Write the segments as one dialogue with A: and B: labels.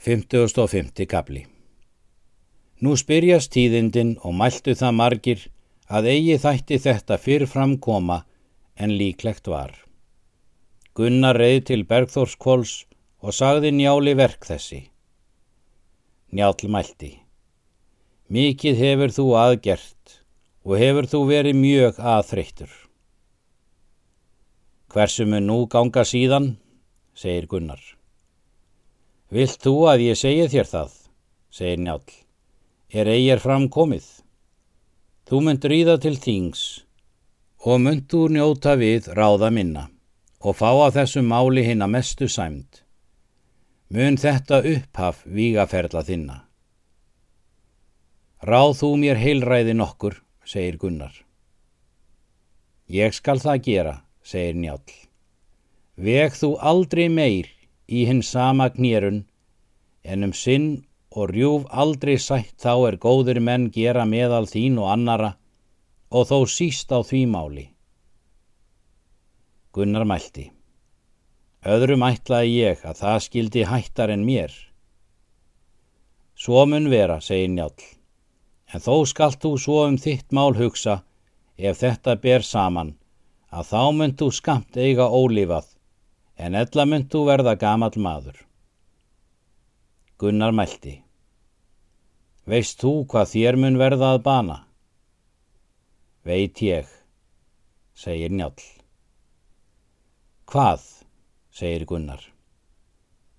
A: 50. kapli Nú spyrjast tíðindin og mæltu það margir að eigi þætti þetta fyrrfram koma en líklegt var. Gunnar reið til Bergþórskvóls og sagði njáli verk þessi. Njál mælti. Mikið hefur þú aðgert og hefur þú verið mjög aðþreyttur. Hversu mun nú ganga síðan, segir Gunnar. Vilt þú að ég segi þér það, segir njál, er eigir framkomið. Þú mynd ríða til þings og mynd þú njóta við ráða minna og fá að þessu máli hinn að mestu sæmt. Mun þetta upphaf vígaferla þinna. Ráð þú mér heilræði nokkur, segir Gunnar. Ég skal það gera, segir njál. Veg þú aldrei meir í hinn sama knýrun, en um sinn og rjúf aldrei sætt þá er góðir menn gera meðal þín og annara og þó síst á því máli. Gunnar mælti. Öðrum ætlaði ég að það skildi hættar en mér. Svo mun vera, segir njál, en þó skalt þú svo um þitt mál hugsa ef þetta ber saman að þá mynd þú skamt eiga ólífað en ella mynd þú verða gamal maður. Gunnar mælti. Veist þú hvað þér mun verða að bana? Veit ég, segir njál. Hvað, segir Gunnar.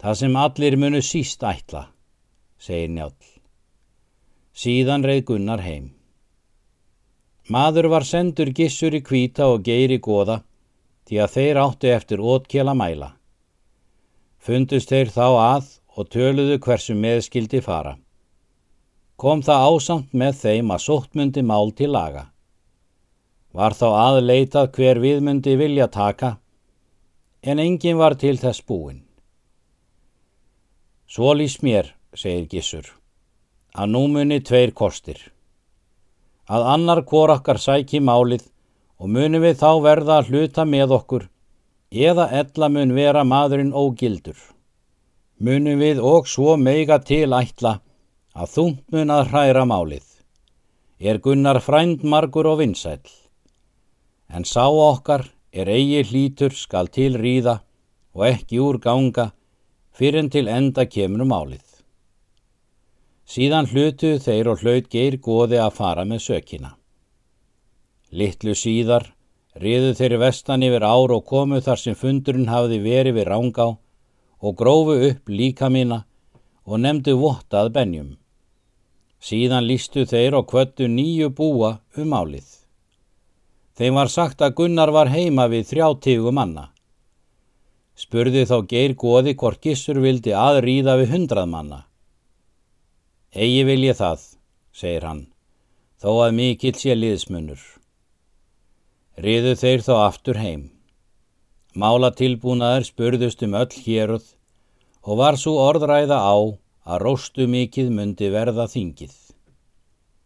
A: Það sem allir munu síst ætla, segir njál. Síðan reið Gunnar heim. Maður var sendur gissur í kvíta og geir í goða því að þeir áttu eftir ótkjela mæla. Fundust þeir þá að og töluðu hversu meðskildi fara. Kom það ásamt með þeim að sóttmundi mál til laga. Var þá aðleitað hver viðmundi vilja taka, en engin var til þess búin. Svo lýs mér, segir Gissur, að nú muni tveir kostir. Að annar hvor okkar sæki málið og munum við þá verða að hluta með okkur eða ella mun vera maðurinn ógildur. Munum við og svo meiga til ætla að þungt mun að hræra málið. Er gunnar frænd margur og vinsæl. En sá okkar er eigi hlítur skal til ríða og ekki úr ganga fyrir til enda kemur málið. Síðan hlutu þeir og hlaut geir góði að fara með sökina. Littlu síðar riðu þeirri vestan yfir ár og komu þar sem fundurinn hafði verið við rángá og grófu upp líka mína og nefndu vottað benjum. Síðan lístu þeir og kvöttu nýju búa um álið. Þeim var sagt að Gunnar var heima við þrjá tígu manna. Spurði þá geir goði hvort gissur vildi aðrýða við hundrað manna. Egi vil ég það, segir hann, þó að mikill sé liðsmunur riðu þeir þá aftur heim. Mála tilbúnaður spurðust um öll héruð og var svo orðræða á að róstu mikið myndi verða þingið.